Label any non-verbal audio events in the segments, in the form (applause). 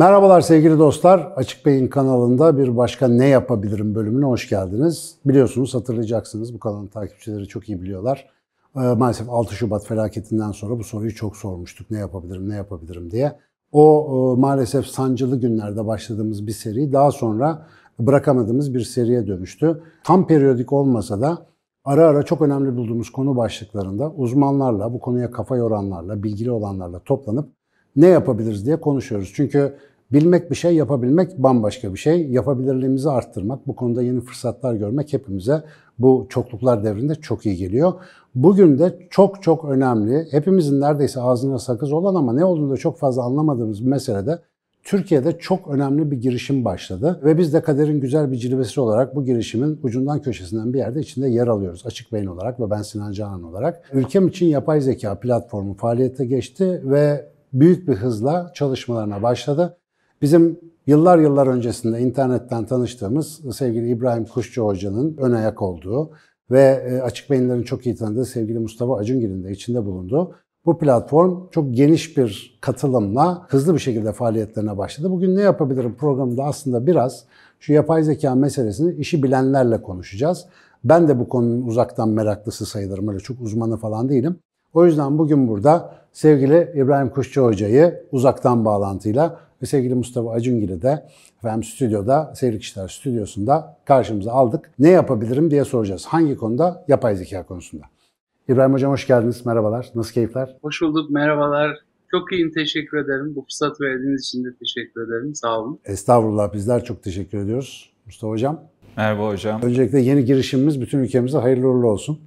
Merhabalar sevgili dostlar. Açık Bey'in kanalında bir başka Ne Yapabilirim bölümüne hoş geldiniz. Biliyorsunuz hatırlayacaksınız bu kanalın takipçileri çok iyi biliyorlar. Ee, maalesef 6 Şubat felaketinden sonra bu soruyu çok sormuştuk. Ne yapabilirim, ne yapabilirim diye. O e, maalesef sancılı günlerde başladığımız bir seri daha sonra bırakamadığımız bir seriye dönüştü. Tam periyodik olmasa da ara ara çok önemli bulduğumuz konu başlıklarında uzmanlarla, bu konuya kafa yoranlarla, bilgili olanlarla toplanıp ne yapabiliriz diye konuşuyoruz. Çünkü bilmek bir şey, yapabilmek bambaşka bir şey. Yapabilirliğimizi arttırmak, bu konuda yeni fırsatlar görmek hepimize bu çokluklar devrinde çok iyi geliyor. Bugün de çok çok önemli, hepimizin neredeyse ağzına sakız olan ama ne olduğunu da çok fazla anlamadığımız bir meselede Türkiye'de çok önemli bir girişim başladı ve biz de kaderin güzel bir cilvesi olarak bu girişimin ucundan köşesinden bir yerde içinde yer alıyoruz. Açık Beyin olarak ve ben Sinan Canan olarak. Ülkem için yapay zeka platformu faaliyete geçti ve büyük bir hızla çalışmalarına başladı. Bizim yıllar yıllar öncesinde internetten tanıştığımız sevgili İbrahim Kuşçu Hoca'nın ön ayak olduğu ve e, açık beyinlerin çok iyi tanıdığı sevgili Mustafa Acungil'in de içinde bulunduğu bu platform çok geniş bir katılımla hızlı bir şekilde faaliyetlerine başladı. Bugün ne yapabilirim programında aslında biraz şu yapay zeka meselesini işi bilenlerle konuşacağız. Ben de bu konunun uzaktan meraklısı sayılırım. Öyle çok uzmanı falan değilim. O yüzden bugün burada sevgili İbrahim Kuşçu Hoca'yı uzaktan bağlantıyla ve sevgili Mustafa Acungil'i de efendim stüdyoda, Seyirlik İşler Stüdyosu'nda karşımıza aldık. Ne yapabilirim diye soracağız. Hangi konuda? Yapay zeka konusunda. İbrahim Hocam hoş geldiniz. Merhabalar. Nasıl keyifler? Hoş bulduk. Merhabalar. Çok iyiyim. Teşekkür ederim. Bu fırsat verdiğiniz için de teşekkür ederim. Sağ olun. Estağfurullah. Bizler çok teşekkür ediyoruz. Mustafa Hocam. Merhaba hocam. Öncelikle yeni girişimimiz bütün ülkemize hayırlı uğurlu olsun.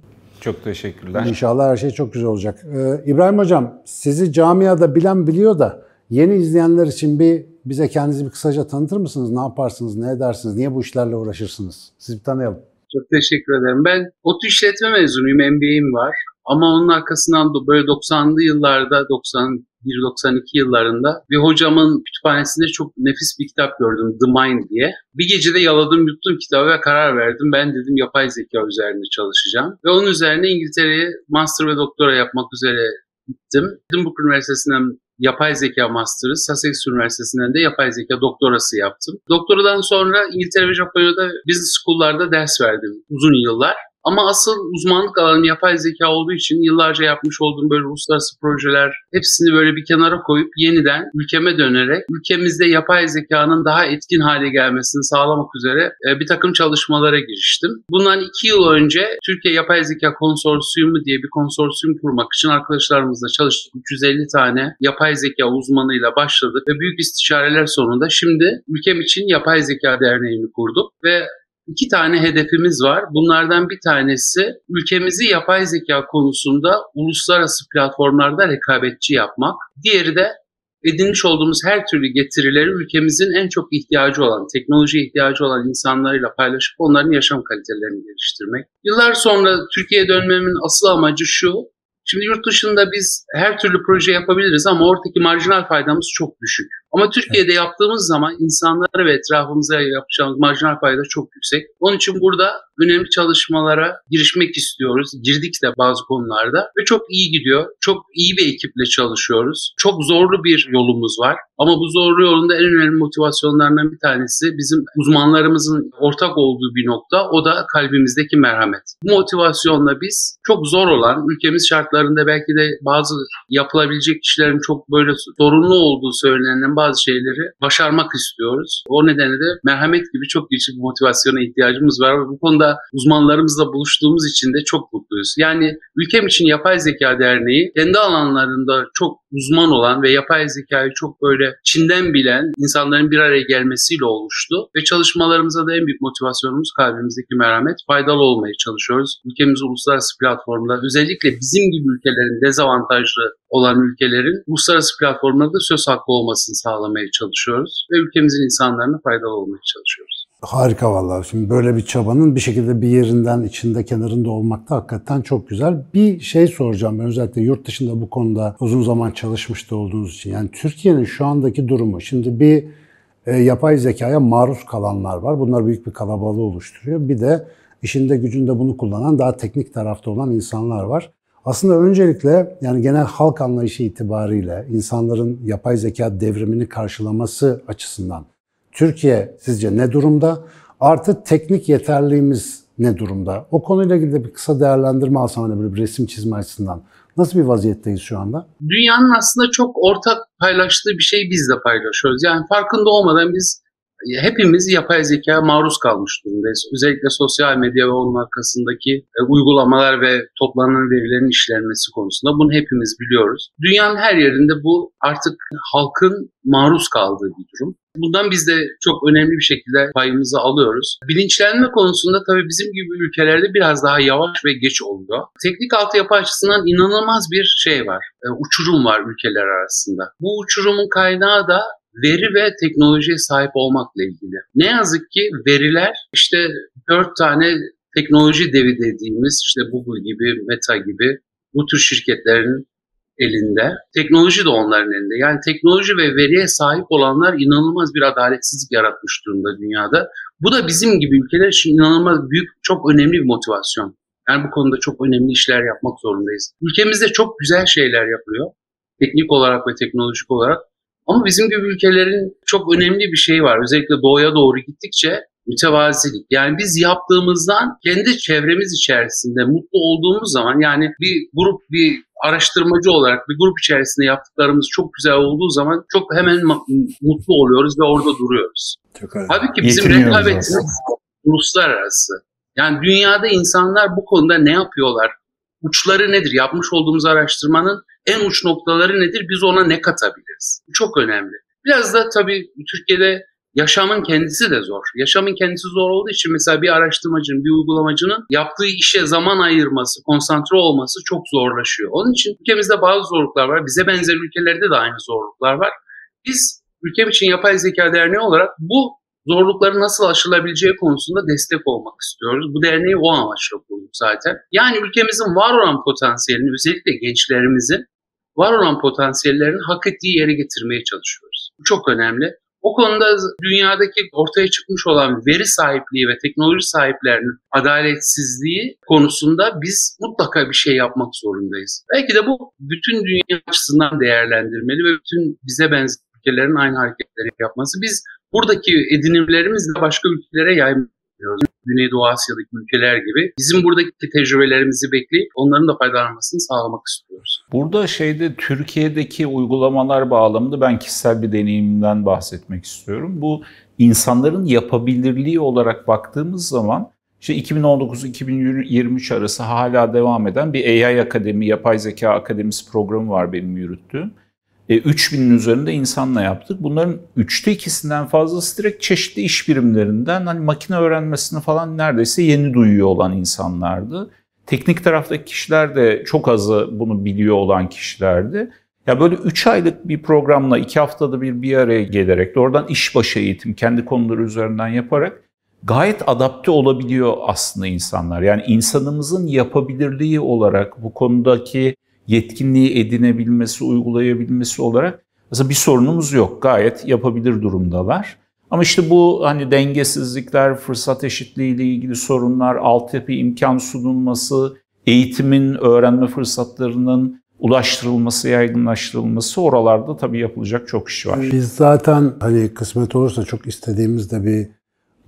Çok teşekkürler. İnşallah her şey çok güzel olacak. Ee, İbrahim Hocam sizi camiada bilen biliyor da yeni izleyenler için bir bize kendinizi bir kısaca tanıtır mısınız? Ne yaparsınız, ne edersiniz, niye bu işlerle uğraşırsınız? Sizi bir tanıyalım. Çok teşekkür ederim. Ben ODTÜ işletme mezunuyum, MBA'im var. Ama onun arkasından da böyle 90'lı yıllarda, 91-92 yıllarında bir hocamın kütüphanesinde çok nefis bir kitap gördüm, The Mind diye. Bir gecede yaladım, yuttum kitabı ve karar verdim. Ben dedim yapay zeka üzerinde çalışacağım. Ve onun üzerine İngiltere'ye master ve doktora yapmak üzere gittim. Edinburgh Üniversitesi'nden yapay zeka master'ı, Sussex Üniversitesi'nden de yapay zeka doktorası yaptım. Doktoradan sonra İngiltere ve Japonya'da business school'larda ders verdim uzun yıllar. Ama asıl uzmanlık alanı yapay zeka olduğu için yıllarca yapmış olduğum böyle uluslararası projeler hepsini böyle bir kenara koyup yeniden ülkeme dönerek ülkemizde yapay zekanın daha etkin hale gelmesini sağlamak üzere e, bir takım çalışmalara giriştim. Bundan iki yıl önce Türkiye Yapay Zeka Konsorsiyumu diye bir konsorsiyum kurmak için arkadaşlarımızla çalıştık. 350 tane yapay zeka uzmanıyla başladık ve büyük istişareler sonunda şimdi ülkem için Yapay Zeka Derneği'ni kurduk ve iki tane hedefimiz var. Bunlardan bir tanesi ülkemizi yapay zeka konusunda uluslararası platformlarda rekabetçi yapmak. Diğeri de edinmiş olduğumuz her türlü getirileri ülkemizin en çok ihtiyacı olan, teknolojiye ihtiyacı olan insanlarıyla paylaşıp onların yaşam kalitelerini geliştirmek. Yıllar sonra Türkiye'ye dönmemin asıl amacı şu, Şimdi yurt dışında biz her türlü proje yapabiliriz ama oradaki marjinal faydamız çok düşük. Ama Türkiye'de evet. yaptığımız zaman insanlara ve etrafımıza yapacağımız marjinal fayda çok yüksek. Onun için burada önemli çalışmalara girişmek istiyoruz. Girdik de bazı konularda ve çok iyi gidiyor. Çok iyi bir ekiple çalışıyoruz. Çok zorlu bir yolumuz var. Ama bu zorlu yolunda en önemli motivasyonlarından bir tanesi bizim uzmanlarımızın ortak olduğu bir nokta. O da kalbimizdeki merhamet. Bu motivasyonla biz çok zor olan, ülkemiz şartlarında belki de bazı yapılabilecek işlerin çok böyle sorunlu olduğu söylenen bazı şeyleri başarmak istiyoruz. O nedenle de merhamet gibi çok güçlü bir motivasyona ihtiyacımız var ve bu konuda uzmanlarımızla buluştuğumuz için de çok mutluyuz. Yani ülkem için Yapay Zeka Derneği kendi alanlarında çok uzman olan ve yapay zekayı çok böyle Çin'den bilen insanların bir araya gelmesiyle oluştu ve çalışmalarımıza da en büyük motivasyonumuz kalbimizdeki merhamet. Faydalı olmaya çalışıyoruz. Ülkemiz uluslararası platformda özellikle bizim gibi ülkelerin dezavantajlı olan ülkelerin uluslararası platformlarda söz hakkı olmasını sağlamaya çalışıyoruz ve ülkemizin insanlarına faydalı olmaya çalışıyoruz. Harika vallahi. Şimdi böyle bir çabanın bir şekilde bir yerinden içinde kenarında olmak da hakikaten çok güzel. Bir şey soracağım ben özellikle yurt dışında bu konuda uzun zaman çalışmış da olduğunuz için. Yani Türkiye'nin şu andaki durumu. Şimdi bir e, yapay zekaya maruz kalanlar var. Bunlar büyük bir kalabalığı oluşturuyor. Bir de işinde gücünde bunu kullanan daha teknik tarafta olan insanlar var. Aslında öncelikle yani genel halk anlayışı itibariyle insanların yapay zeka devrimini karşılaması açısından Türkiye sizce ne durumda? Artı teknik yeterliğimiz ne durumda? O konuyla ilgili de bir kısa değerlendirme alsam hani bir resim çizme açısından. Nasıl bir vaziyetteyiz şu anda? Dünyanın aslında çok ortak paylaştığı bir şey biz de paylaşıyoruz. Yani farkında olmadan biz hepimiz yapay zekaya maruz kalmış durumdayız. Özellikle sosyal medya ve onun arkasındaki e, uygulamalar ve toplanan verilerin işlenmesi konusunda bunu hepimiz biliyoruz. Dünyanın her yerinde bu artık halkın maruz kaldığı bir durum. Bundan biz de çok önemli bir şekilde payımızı alıyoruz. Bilinçlenme konusunda tabii bizim gibi ülkelerde biraz daha yavaş ve geç oluyor. Teknik altyapı açısından inanılmaz bir şey var. E, uçurum var ülkeler arasında. Bu uçurumun kaynağı da veri ve teknolojiye sahip olmakla ilgili. Ne yazık ki veriler işte dört tane teknoloji devi dediğimiz işte Google gibi, Meta gibi bu tür şirketlerin elinde. Teknoloji de onların elinde. Yani teknoloji ve veriye sahip olanlar inanılmaz bir adaletsizlik yaratmış durumda dünyada. Bu da bizim gibi ülkeler için inanılmaz büyük, çok önemli bir motivasyon. Yani bu konuda çok önemli işler yapmak zorundayız. Ülkemizde çok güzel şeyler yapılıyor. Teknik olarak ve teknolojik olarak. Ama bizim gibi ülkelerin çok önemli bir şey var. Özellikle doğuya doğru gittikçe mütevazilik. Yani biz yaptığımızdan kendi çevremiz içerisinde mutlu olduğumuz zaman yani bir grup bir araştırmacı olarak bir grup içerisinde yaptıklarımız çok güzel olduğu zaman çok hemen mutlu oluyoruz ve orada duruyoruz. Çok önemli. Halbuki bizim rekabetimiz uluslararası. Yani dünyada insanlar bu konuda ne yapıyorlar? Uçları nedir? Yapmış olduğumuz araştırmanın en uç noktaları nedir? Biz ona ne katabiliriz? Bu çok önemli. Biraz da tabii Türkiye'de yaşamın kendisi de zor. Yaşamın kendisi zor olduğu için mesela bir araştırmacının, bir uygulamacının yaptığı işe zaman ayırması, konsantre olması çok zorlaşıyor. Onun için ülkemizde bazı zorluklar var. Bize benzer ülkelerde de aynı zorluklar var. Biz ülkem için Yapay Zeka Derneği olarak bu zorlukların nasıl aşılabileceği konusunda destek olmak istiyoruz. Bu derneği o amaçla kurduk zaten. Yani ülkemizin var olan potansiyelini özellikle gençlerimizin var olan potansiyellerini hak ettiği yere getirmeye çalışıyoruz. Bu çok önemli. O konuda dünyadaki ortaya çıkmış olan veri sahipliği ve teknoloji sahiplerinin adaletsizliği konusunda biz mutlaka bir şey yapmak zorundayız. Belki de bu bütün dünya açısından değerlendirmeli ve bütün bize benzer ülkelerin aynı hareketleri yapması. Biz buradaki edinimlerimizle başka ülkelere yaymak Güneydoğu Asya'daki ülkeler gibi bizim buradaki tecrübelerimizi bekleyip onların da faydalanmasını sağlamak istiyoruz. Burada şeyde Türkiye'deki uygulamalar bağlamında ben kişisel bir deneyimimden bahsetmek istiyorum. Bu insanların yapabilirliği olarak baktığımız zaman işte 2019-2023 arası hala devam eden bir AI Akademi, Yapay Zeka Akademisi programı var benim yürüttüğüm. E, 3000'in üzerinde insanla yaptık. Bunların üçte ikisinden fazlası direkt çeşitli iş birimlerinden hani makine öğrenmesini falan neredeyse yeni duyuyor olan insanlardı. Teknik taraftaki kişiler de çok azı bunu biliyor olan kişilerdi. Ya böyle 3 aylık bir programla 2 haftada bir bir araya gelerek oradan işbaşı eğitim kendi konuları üzerinden yaparak gayet adapte olabiliyor aslında insanlar. Yani insanımızın yapabilirliği olarak bu konudaki yetkinliği edinebilmesi, uygulayabilmesi olarak aslında bir sorunumuz yok. Gayet yapabilir durumdalar. Ama işte bu hani dengesizlikler, fırsat eşitliği ile ilgili sorunlar, altyapı imkan sunulması, eğitimin, öğrenme fırsatlarının ulaştırılması, yaygınlaştırılması oralarda tabii yapılacak çok iş var. Biz zaten hani kısmet olursa çok istediğimiz de bir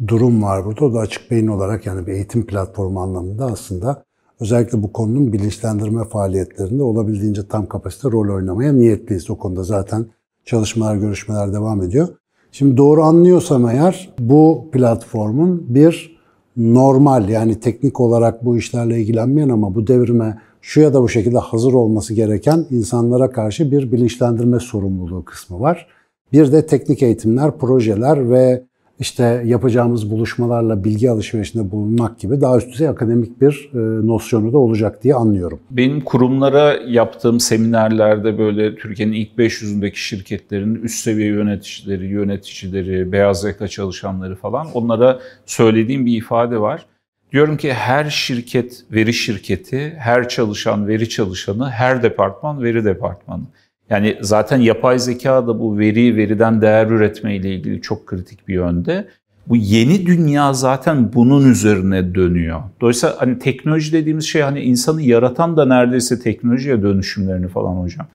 durum var burada. O da açık beyin olarak yani bir eğitim platformu anlamında aslında özellikle bu konunun bilinçlendirme faaliyetlerinde olabildiğince tam kapasite rol oynamaya niyetliyiz. O konuda zaten çalışmalar, görüşmeler devam ediyor. Şimdi doğru anlıyorsam eğer bu platformun bir normal yani teknik olarak bu işlerle ilgilenmeyen ama bu devrime şu ya da bu şekilde hazır olması gereken insanlara karşı bir bilinçlendirme sorumluluğu kısmı var. Bir de teknik eğitimler, projeler ve işte yapacağımız buluşmalarla bilgi alışverişinde bulunmak gibi daha üst düzey akademik bir e, nosyonu da olacak diye anlıyorum. Benim kurumlara yaptığım seminerlerde böyle Türkiye'nin ilk 500'ündeki şirketlerin üst seviye yöneticileri, yöneticileri, beyaz yaka çalışanları falan onlara söylediğim bir ifade var. Diyorum ki her şirket veri şirketi, her çalışan veri çalışanı, her departman veri departmanı. Yani zaten yapay zeka da bu veri, veriden değer üretme ile ilgili çok kritik bir yönde. Bu yeni dünya zaten bunun üzerine dönüyor. Dolayısıyla hani teknoloji dediğimiz şey hani insanı yaratan da neredeyse teknolojiye dönüşümlerini falan hocam.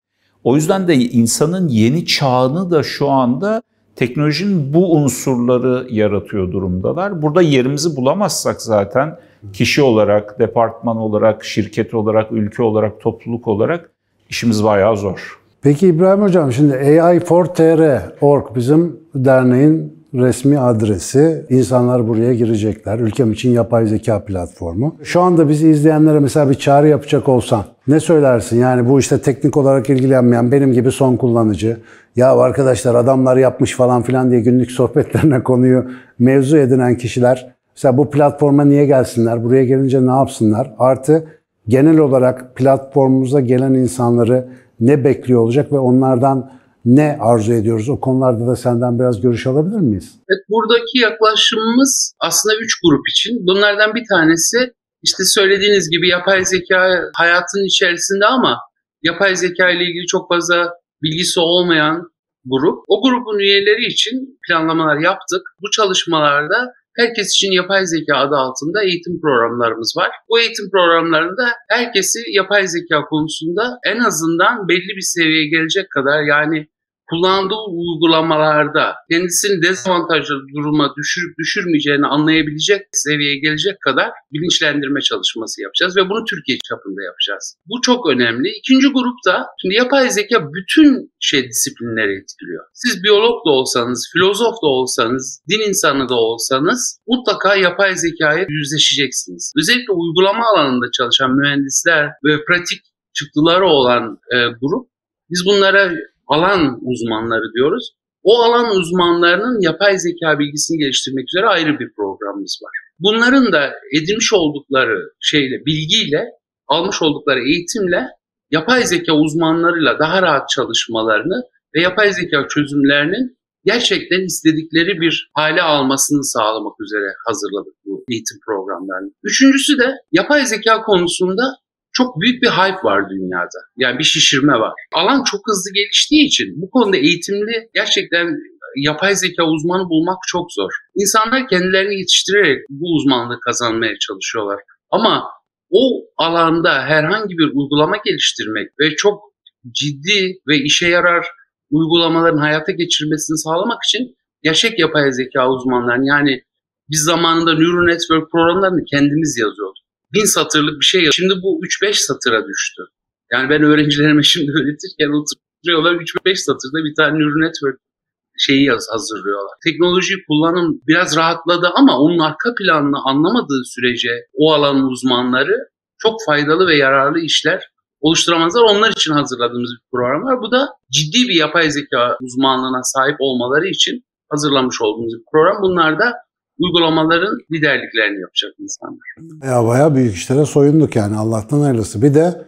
O yüzden de insanın yeni çağını da şu anda teknolojinin bu unsurları yaratıyor durumdalar. Burada yerimizi bulamazsak zaten kişi olarak, departman olarak, şirket olarak, ülke olarak, topluluk olarak işimiz bayağı zor. Peki İbrahim Hocam şimdi AI4TR.org bizim derneğin resmi adresi. İnsanlar buraya girecekler. Ülkem için yapay zeka platformu. Şu anda bizi izleyenlere mesela bir çağrı yapacak olsan ne söylersin? Yani bu işte teknik olarak ilgilenmeyen benim gibi son kullanıcı. Ya arkadaşlar adamlar yapmış falan filan diye günlük sohbetlerine konuyu mevzu edinen kişiler mesela bu platforma niye gelsinler? Buraya gelince ne yapsınlar? Artı genel olarak platformumuza gelen insanları ne bekliyor olacak ve onlardan ne arzu ediyoruz? O konularda da senden biraz görüş alabilir miyiz? Evet, buradaki yaklaşımımız aslında üç grup için. Bunlardan bir tanesi işte söylediğiniz gibi yapay zeka hayatın içerisinde ama yapay zeka ile ilgili çok fazla bilgisi olmayan grup. O grubun üyeleri için planlamalar yaptık. Bu çalışmalarda herkes için yapay zeka adı altında eğitim programlarımız var. Bu eğitim programlarında herkesi yapay zeka konusunda en azından belli bir seviyeye gelecek kadar yani kullandığı uygulamalarda kendisini dezavantajlı duruma düşürüp düşürmeyeceğini anlayabilecek seviyeye gelecek kadar bilinçlendirme çalışması yapacağız ve bunu Türkiye çapında yapacağız. Bu çok önemli. İkinci grupta şimdi yapay zeka bütün şey disiplinleri etkiliyor. Siz biyolog da olsanız, filozof da olsanız, din insanı da olsanız mutlaka yapay zekaya yüzleşeceksiniz. Özellikle uygulama alanında çalışan mühendisler ve pratik çıktıları olan e, grup biz bunlara alan uzmanları diyoruz. O alan uzmanlarının yapay zeka bilgisini geliştirmek üzere ayrı bir programımız var. Bunların da edinmiş oldukları şeyle, bilgiyle, almış oldukları eğitimle yapay zeka uzmanlarıyla daha rahat çalışmalarını ve yapay zeka çözümlerinin gerçekten istedikleri bir hale almasını sağlamak üzere hazırladık bu eğitim programlarını. Üçüncüsü de yapay zeka konusunda çok büyük bir hype var dünyada. Yani bir şişirme var. Alan çok hızlı geliştiği için bu konuda eğitimli gerçekten yapay zeka uzmanı bulmak çok zor. İnsanlar kendilerini yetiştirerek bu uzmanlığı kazanmaya çalışıyorlar. Ama o alanda herhangi bir uygulama geliştirmek ve çok ciddi ve işe yarar uygulamaların hayata geçirmesini sağlamak için gerçek yapay zeka uzmanlarının yani biz zamanında Neural Network programlarını kendimiz yazıyorduk bin satırlık bir şey. Şimdi bu 3-5 satıra düştü. Yani ben öğrencilerime (laughs) şimdi öğretirken oturuyorlar 3-5 satırda bir tane neural network şeyi yaz, hazırlıyorlar. Teknoloji kullanım biraz rahatladı ama onun arka planını anlamadığı sürece o alanın uzmanları çok faydalı ve yararlı işler oluşturamazlar. Onlar için hazırladığımız bir program var. Bu da ciddi bir yapay zeka uzmanlığına sahip olmaları için hazırlamış olduğumuz bir program. Bunlar da uygulamaların liderliklerini yapacak insanlar. Ya bayağı büyük işlere soyunduk yani Allah'tan hayırlısı. Bir de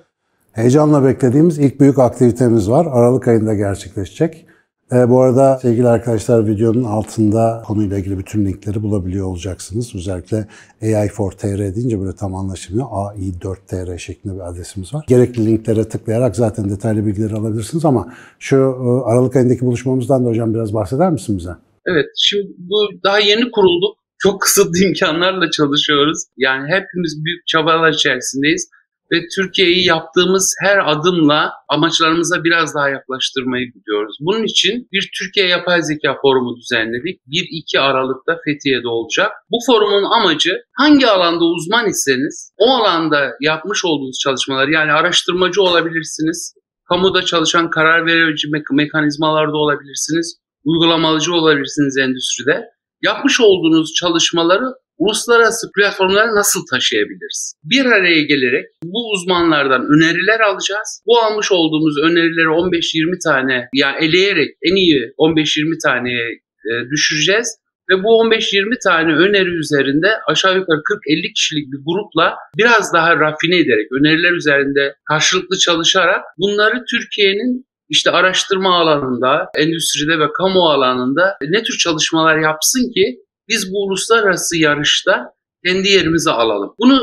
heyecanla beklediğimiz ilk büyük aktivitemiz var. Aralık ayında gerçekleşecek. E, bu arada sevgili arkadaşlar videonun altında konuyla ilgili bütün linkleri bulabiliyor olacaksınız. Özellikle AI4TR deyince böyle tam anlaşılmıyor. AI4TR şeklinde bir adresimiz var. Gerekli linklere tıklayarak zaten detaylı bilgileri alabilirsiniz ama şu e, Aralık ayındaki buluşmamızdan da hocam biraz bahseder misin bize? Evet, şimdi bu daha yeni kurulduk çok kısıtlı imkanlarla çalışıyoruz. Yani hepimiz büyük çabalar içerisindeyiz ve Türkiye'yi yaptığımız her adımla amaçlarımıza biraz daha yaklaştırmayı gidiyoruz. Bunun için bir Türkiye Yapay Zeka Forumu düzenledik. 1-2 Aralık'ta Fethiye'de olacak. Bu forumun amacı hangi alanda uzman iseniz o alanda yapmış olduğunuz çalışmalar yani araştırmacı olabilirsiniz, kamuda çalışan karar verici mekanizmalarda olabilirsiniz, uygulamalıcı olabilirsiniz endüstride yapmış olduğunuz çalışmaları uluslararası platformlara nasıl taşıyabiliriz? Bir araya gelerek bu uzmanlardan öneriler alacağız. Bu almış olduğumuz önerileri 15-20 tane yani eleyerek en iyi 15-20 taneye e, düşüreceğiz. Ve bu 15-20 tane öneri üzerinde aşağı yukarı 40-50 kişilik bir grupla biraz daha rafine ederek, öneriler üzerinde karşılıklı çalışarak bunları Türkiye'nin işte araştırma alanında, endüstride ve kamu alanında ne tür çalışmalar yapsın ki biz bu uluslararası yarışta kendi yerimizi alalım. Bunu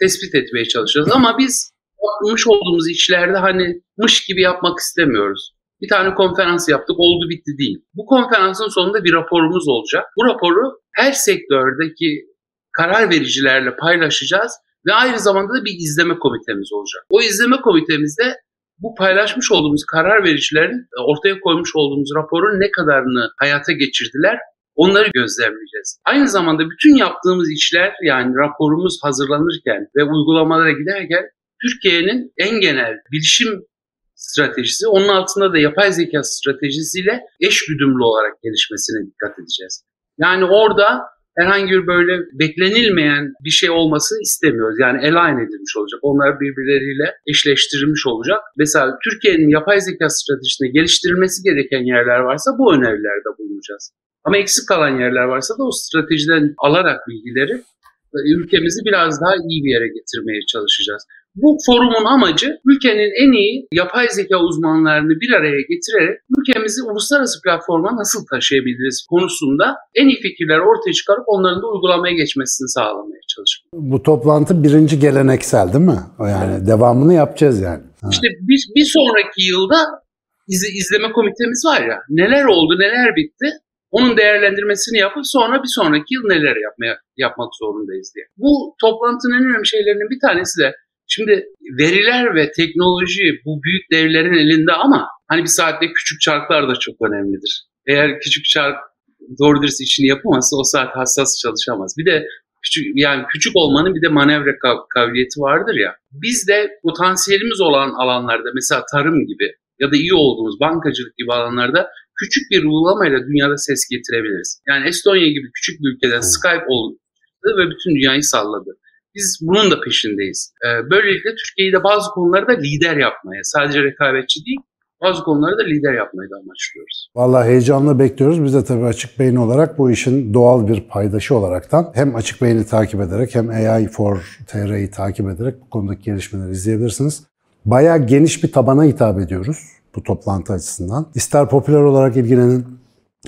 tespit etmeye çalışacağız ama biz yapmış olduğumuz işlerde hani mış gibi yapmak istemiyoruz. Bir tane konferans yaptık oldu bitti değil. Bu konferansın sonunda bir raporumuz olacak. Bu raporu her sektördeki karar vericilerle paylaşacağız ve aynı zamanda da bir izleme komitemiz olacak. O izleme komitemizde bu paylaşmış olduğumuz karar vericilerin ortaya koymuş olduğumuz raporun ne kadarını hayata geçirdiler onları gözlemleyeceğiz. Aynı zamanda bütün yaptığımız işler yani raporumuz hazırlanırken ve uygulamalara giderken Türkiye'nin en genel bilişim stratejisi, onun altında da yapay zeka stratejisiyle eş güdümlü olarak gelişmesine dikkat edeceğiz. Yani orada herhangi bir böyle beklenilmeyen bir şey olması istemiyoruz. Yani align edilmiş olacak. Onlar birbirleriyle eşleştirilmiş olacak. Mesela Türkiye'nin yapay zeka stratejisinde geliştirilmesi gereken yerler varsa bu önerilerde bulunacağız. Ama eksik kalan yerler varsa da o stratejiden alarak bilgileri e, ülkemizi biraz daha iyi bir yere getirmeye çalışacağız. Bu forumun amacı ülkenin en iyi yapay zeka uzmanlarını bir araya getirerek ülkemizi uluslararası platforma nasıl taşıyabiliriz konusunda en iyi fikirler ortaya çıkarıp onların da uygulamaya geçmesini sağlamaya çalışmak. Bu toplantı birinci geleneksel değil mi? O yani evet. devamını yapacağız yani. Ha. İşte bir, bir sonraki yılda iz, izleme komitemiz var ya neler oldu neler bitti onun değerlendirmesini yapıp sonra bir sonraki yıl neler yapmaya yapmak zorundayız diye. Bu toplantının en önemli şeylerinin bir tanesi de Şimdi veriler ve teknoloji bu büyük devlerin elinde ama hani bir saatte küçük çarklar da çok önemlidir. Eğer küçük çark doğru dürüst işini yapamazsa o saat hassas çalışamaz. Bir de küçük yani küçük olmanın bir de manevra kabiliyeti vardır ya. Biz de potansiyelimiz olan alanlarda mesela tarım gibi ya da iyi olduğumuz bankacılık gibi alanlarda küçük bir uygulamayla dünyada ses getirebiliriz. Yani Estonya gibi küçük bir ülkeden Skype oldu ve bütün dünyayı salladı. Biz bunun da peşindeyiz. Ee, böylelikle Türkiye'yi de bazı konularda lider yapmaya, sadece rekabetçi değil, bazı konularda lider yapmayı da amaçlıyoruz. Vallahi heyecanla bekliyoruz. Biz de tabii Açık Beyin olarak bu işin doğal bir paydaşı olaraktan hem Açık Beyin'i takip ederek hem AI for TR'yi takip ederek bu konudaki gelişmeleri izleyebilirsiniz. Bayağı geniş bir tabana hitap ediyoruz bu toplantı açısından. İster popüler olarak ilgilenin,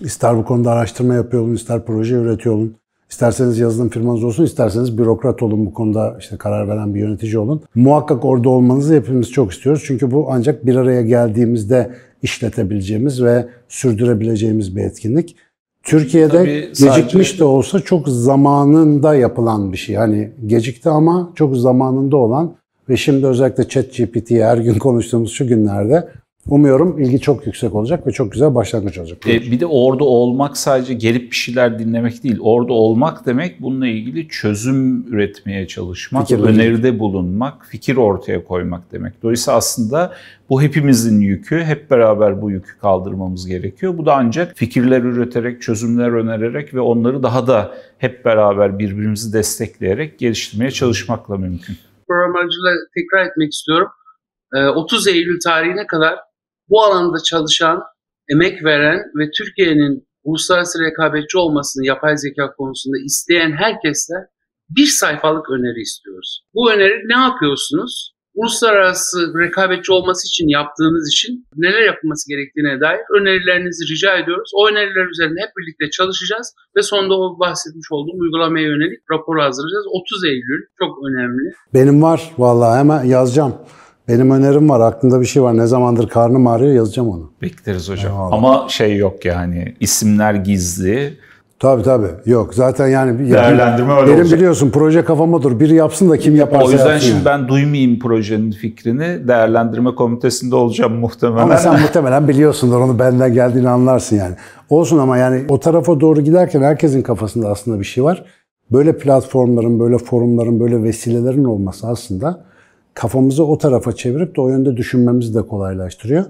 ister bu konuda araştırma yapıyor olun, ister proje üretiyor olun. İsterseniz yazılım firmanız olsun, isterseniz bürokrat olun bu konuda işte karar veren bir yönetici olun. Muhakkak orada olmanızı hepimiz çok istiyoruz. Çünkü bu ancak bir araya geldiğimizde işletebileceğimiz ve sürdürebileceğimiz bir etkinlik. Türkiye'de Tabii gecikmiş sadece... de olsa çok zamanında yapılan bir şey. Hani gecikti ama çok zamanında olan ve şimdi özellikle ChatGPT'ye her gün (laughs) konuştuğumuz şu günlerde Umuyorum ilgi çok yüksek olacak ve çok güzel başlangıç olacak. E, bir de orada olmak sadece gelip bir şeyler dinlemek değil. Orada olmak demek bununla ilgili çözüm üretmeye çalışmak, fikir öneride bulunmak, fikir ortaya koymak demek. Dolayısıyla aslında bu hepimizin yükü. Hep beraber bu yükü kaldırmamız gerekiyor. Bu da ancak fikirler üreterek, çözümler önererek ve onları daha da hep beraber birbirimizi destekleyerek geliştirmeye çalışmakla mümkün. Program aracılığıyla tekrar etmek istiyorum. 30 e, Eylül tarihine kadar bu alanda çalışan, emek veren ve Türkiye'nin uluslararası rekabetçi olmasını yapay zeka konusunda isteyen herkesle bir sayfalık öneri istiyoruz. Bu öneri ne yapıyorsunuz? Uluslararası rekabetçi olması için yaptığınız için neler yapılması gerektiğine dair önerilerinizi rica ediyoruz. O öneriler üzerine hep birlikte çalışacağız ve sonunda o bahsetmiş olduğum uygulamaya yönelik raporu hazırlayacağız. 30 Eylül çok önemli. Benim var vallahi hemen yazacağım. Benim önerim var. Aklımda bir şey var. Ne zamandır karnım ağrıyor yazacağım onu. Bekleriz hocam. Eyvallah. Ama şey yok yani isimler gizli. Tabii tabii. Yok zaten yani değerlendirme öyle benim olacak. biliyorsun proje kafama dur. Biri yapsın da kim yaparsa O yüzden yapsın şimdi yani. ben duymayayım projenin fikrini. Değerlendirme komitesinde olacağım muhtemelen. Ama sen (laughs) muhtemelen biliyorsundur onu benden geldiğini anlarsın yani. Olsun ama yani o tarafa doğru giderken herkesin kafasında aslında bir şey var. Böyle platformların, böyle forumların, böyle vesilelerin olması aslında kafamızı o tarafa çevirip de o yönde düşünmemizi de kolaylaştırıyor.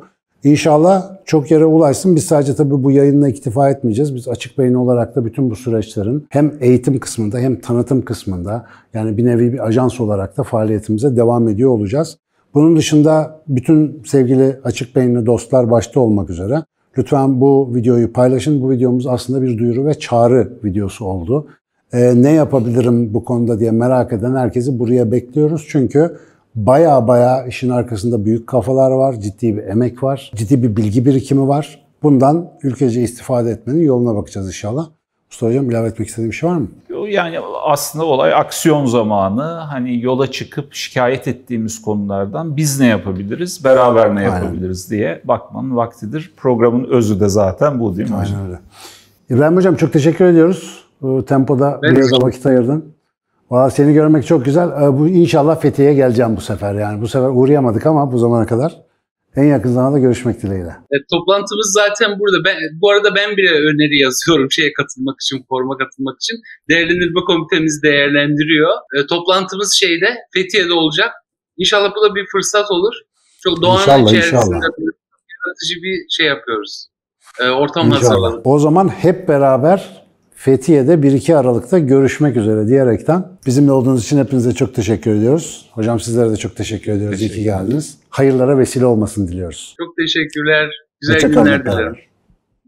İnşallah çok yere ulaşsın. Biz sadece tabii bu yayınla iktifa etmeyeceğiz. Biz açık beyin olarak da bütün bu süreçlerin hem eğitim kısmında hem tanıtım kısmında yani bir nevi bir ajans olarak da faaliyetimize devam ediyor olacağız. Bunun dışında bütün sevgili açık beyinli dostlar başta olmak üzere lütfen bu videoyu paylaşın. Bu videomuz aslında bir duyuru ve çağrı videosu oldu. Ee, ne yapabilirim bu konuda diye merak eden herkesi buraya bekliyoruz. Çünkü Baya baya işin arkasında büyük kafalar var, ciddi bir emek var, ciddi bir bilgi birikimi var. Bundan ülkece istifade etmenin yoluna bakacağız inşallah. Mustafa Hocam ilave etmek istediğim bir şey var mı? Yani aslında olay aksiyon zamanı. Hani yola çıkıp şikayet ettiğimiz konulardan biz ne yapabiliriz, beraber ne yapabiliriz Aynen. diye bakmanın vaktidir. Programın özü de zaten bu değil mi Aynen öyle. İbrahim Hocam çok teşekkür ediyoruz. Bu tempoda biraz da vakit ayırdın. Valla seni görmek çok güzel. Ee, Bu inşallah Fethiye'ye geleceğim bu sefer yani. Bu sefer uğrayamadık ama bu zamana kadar. En yakın zamanda görüşmek dileğiyle. E, toplantımız zaten burada. Ben, bu arada ben bile öneri yazıyorum şeye katılmak için, forma katılmak için. Değerlendirme komitemiz değerlendiriyor. E, toplantımız şeyde, Fethiye'de olacak. İnşallah bu da bir fırsat olur. Çok doğanın İnşallah, içerisinde inşallah. bir yaratıcı bir şey yapıyoruz. E, ortam İnşallah. hazırladık. O zaman hep beraber Fethiye'de 1-2 Aralık'ta görüşmek üzere diyerekten bizimle olduğunuz için hepinize çok teşekkür ediyoruz. Hocam sizlere de çok teşekkür ediyoruz. İyi ki Teşekkür geldiniz. Hayırlara vesile olmasın diliyoruz. Çok teşekkürler. Güzel Hoşça günler dilerim.